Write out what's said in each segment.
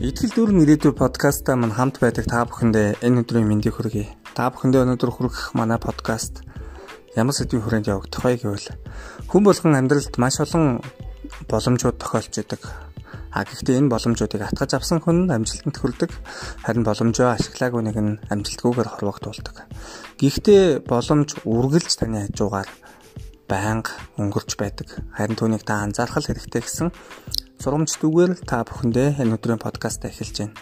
Итгэл дүүрэн ирээдүйн подкастаа мань хамт байдаг та бүхэндээ энэ өдрийн мэндийг хүргэе. Та бүхэндээ өнөөдөр хүргэх манай подкаст ямар сэдвийн хүрээнд явагдах вэ гэвэл хүн болгон амьдралд маш олон боломжууд тохиолж идэг. А гэхдээ энэ боломжуудыг атгаж авсан хүн амжилтанд хүрдэг. Харин боломжоо ашиглаагүй нэг нь амжилтгүйгээр хорвогдуулдаг. Гэхдээ боломж үргэлж таны хажуугаар байнга өнгөрч байдаг. Харин түүнийг та анзаарах хэрэгтэй гэсэн Сурамжтүгээр та бүхэндээ энэ өдрийн подкаст эхэлж байна.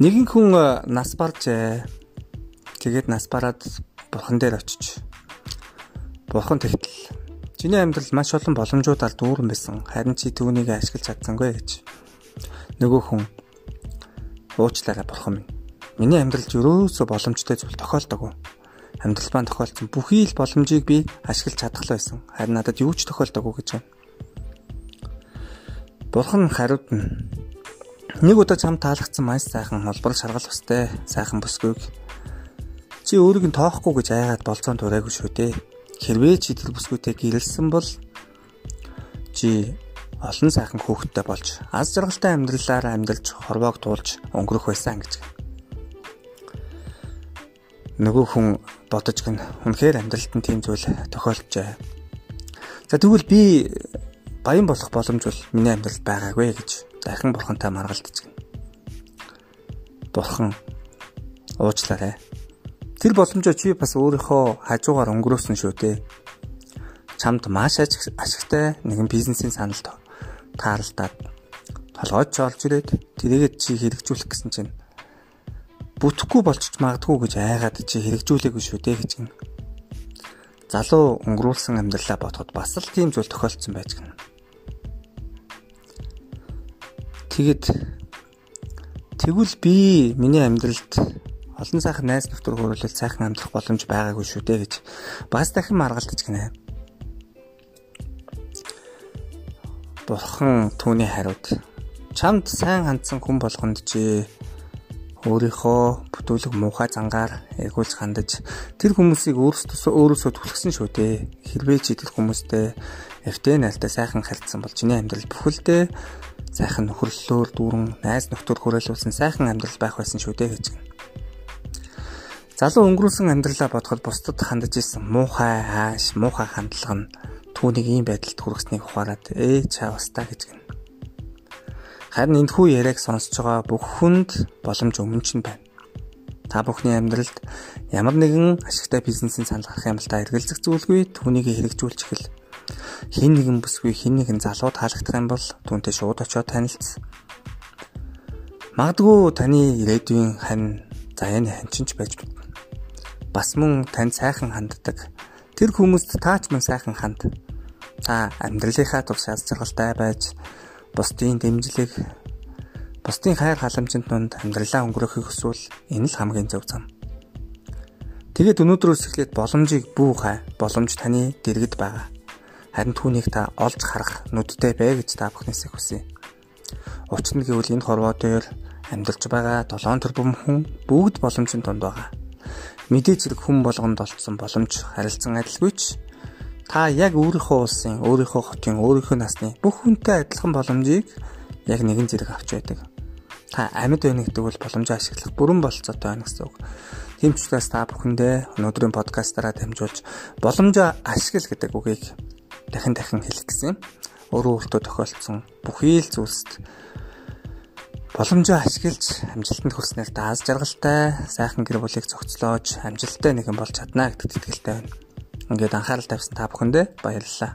Нэгэн хүн э, нас баржээ. Тэгээд нас бараад бурхан дээр очиж бурхан тэгтэл чиний амьдрал маш олон боломжуудаар дүүрэн байсан. Харин чи түүнийг ашиглаж чадсангүй гэж. Нөгөө хүн уучлаарай бурхан минь. Миний амьдралд ерөөсөө боломжтой зүйл тохиолдоогүй. Амьдрал маань тохиолдсон бүхий л боломжийг би ашиглаж чадах л байсан. Харин надад юу ч тохиолдоогүй гэж байна Бурхан хариудна. Нэг удаа чам таалагдсан маш сайхан холбор шаргал устай сайхан бүсгүйг чи өөрийг нь тоохгүй гэж айгаад болцоон тураагүй шүү дээ. Хэрвээ чи тэр бүсгүйтэй гэрэлсэн бол чи олон сайхан хөөхтэй болж аз жаргалтай амьдралаар амьдарч хорвоог туулж өнгөрөх байсан гэж. Нөгөө хүн бодож гин үнэхээр амьдралд нь тийм зүйл тохиолджээ. За тэгвэл би баян болох боломж бол миний амьдралд байгаагүй гэж дахин бурхантай маргалдаж гин. Бурхан уучлаарай. Тэр боломжоо чи бас өөрийнхөө хажуугаар өнгөрөөсөн шүү дээ. Чамд маш ашигтай нэгэн бизнесийн санал тааралдаад толгойд ч олж ирээд тэрийгэд чи хэрэгжүүлэх гэсэн чинь бүтэхгүй болчих магадгүй гэж айгаад чи хэрэгжүүлээгүй шүү дээ гэж гин. Залуу өнгөрүүлсэн амьдралаа бодоход бас л тийм зүйл тохиолдсон байж гэнэ. Тэгэд тэгвэл би миний амьдралд олон сайхан найз нөхдөр хөрөлөл сайхан амьдрах боломж байгаагүй шүү дээ гэж бас дахин маргалдаж гинэ. Бурхан түүний хариуд чамд сайн хандсан хүн болгонд чи өөрийнхөө бүтүүлэг муухай зангаар эргүүлж хандаж тэр хүмүүсийг өөрсдөө өөрөөсөө түлхсэн шүү дээ. Хэрвээ чи тэр хүмүүстэй эвтэ найлтаа сайхан харилцсан бол чиний амьдрал бүхэлдээ сайхан нөхөрлөлөөр дүүрэн найз нөхдөд хүрээлүүлсэн сайхан амьдрал байх байсан шүү дээ гэж. Залуу өнгөрүүлсэн амьдралаа бодоход бусдад хандаж исэн муухай хааш, муухай хандлага нь түүнийг ийм байдалд хүргэснийг ухаарад ээ чавстаа гэж гэнэ. Харин энэхүү яриаг сонсож байгаа бүх хүнд боломж өмнө нь байна. Та бүхний амьдралд ямар нэгэн ашигтай бизнесийн санал гарах юм л та эргэлзэх зүйлгүй түүнийг хэрэгжүүлж эхэл хин нэгэн бүсгүй хин нэгэн залуу таалагдах юм бол түүнтэй шууд очиод танилцсан. Магадгүй таны ирээдүйн хань заяаны ханчинч байж болно. Бас мөн тань сайхан ханддаг. Тэр хүмүүст таач мөн сайхан ханд. Та амьдралынхаа тур шаз жаргалтай байж бусдын дэмжлэг бусдын хайр халамжинд тунд амьдралаа өнгөрөхийг хүсвэл энэ л хамгийн зөв зам. Тэгээд өнөөдрөөс эхлээд боломжийг бүү хай. Боломж таны дэргэд байгаа харин түүнийг та олж харах нүдтэй бай гэж та бүхнээсээ хүсье. Учир нь гэвэл энэ хорвоо дээр амьдарч байгаа 7 тэрбум хүн бүгд боломжийн донд байгаа. Мэдээж зэрэг хүн болгонд олцсон боломж харилцан адилгүй ч та яг өөрийнхөө улсын, өөрийнхөө хотын, өөрийнхөө насны бүх хүнтэй адилхан боломжийг яг нэгэн зэрэг авч байдаг. Та амьд байна гэдэг бол боломжоо ашиглах бүрэн болцоотой байна гэсэн үг. Тийм ч учраас та бүхэндээ өнөөдрийн подкастаараа дамжуулж боломжоо ашигла гэдэг үгийг дахин дахин хэлэх гэсэн юм. Өөрөө өөртөө тохиолдсон бүхий л зүйлсд боломжоо ашиглаж амжилтанд хүрснээр дааз жаргалтай сайхан гэр бүлийг зохицлоож амжилттай нэгэн болж чадна гэдэгт итгэлтэй байна. Ингээд анхаарал тавьсан та бүхэндээ баярлалаа.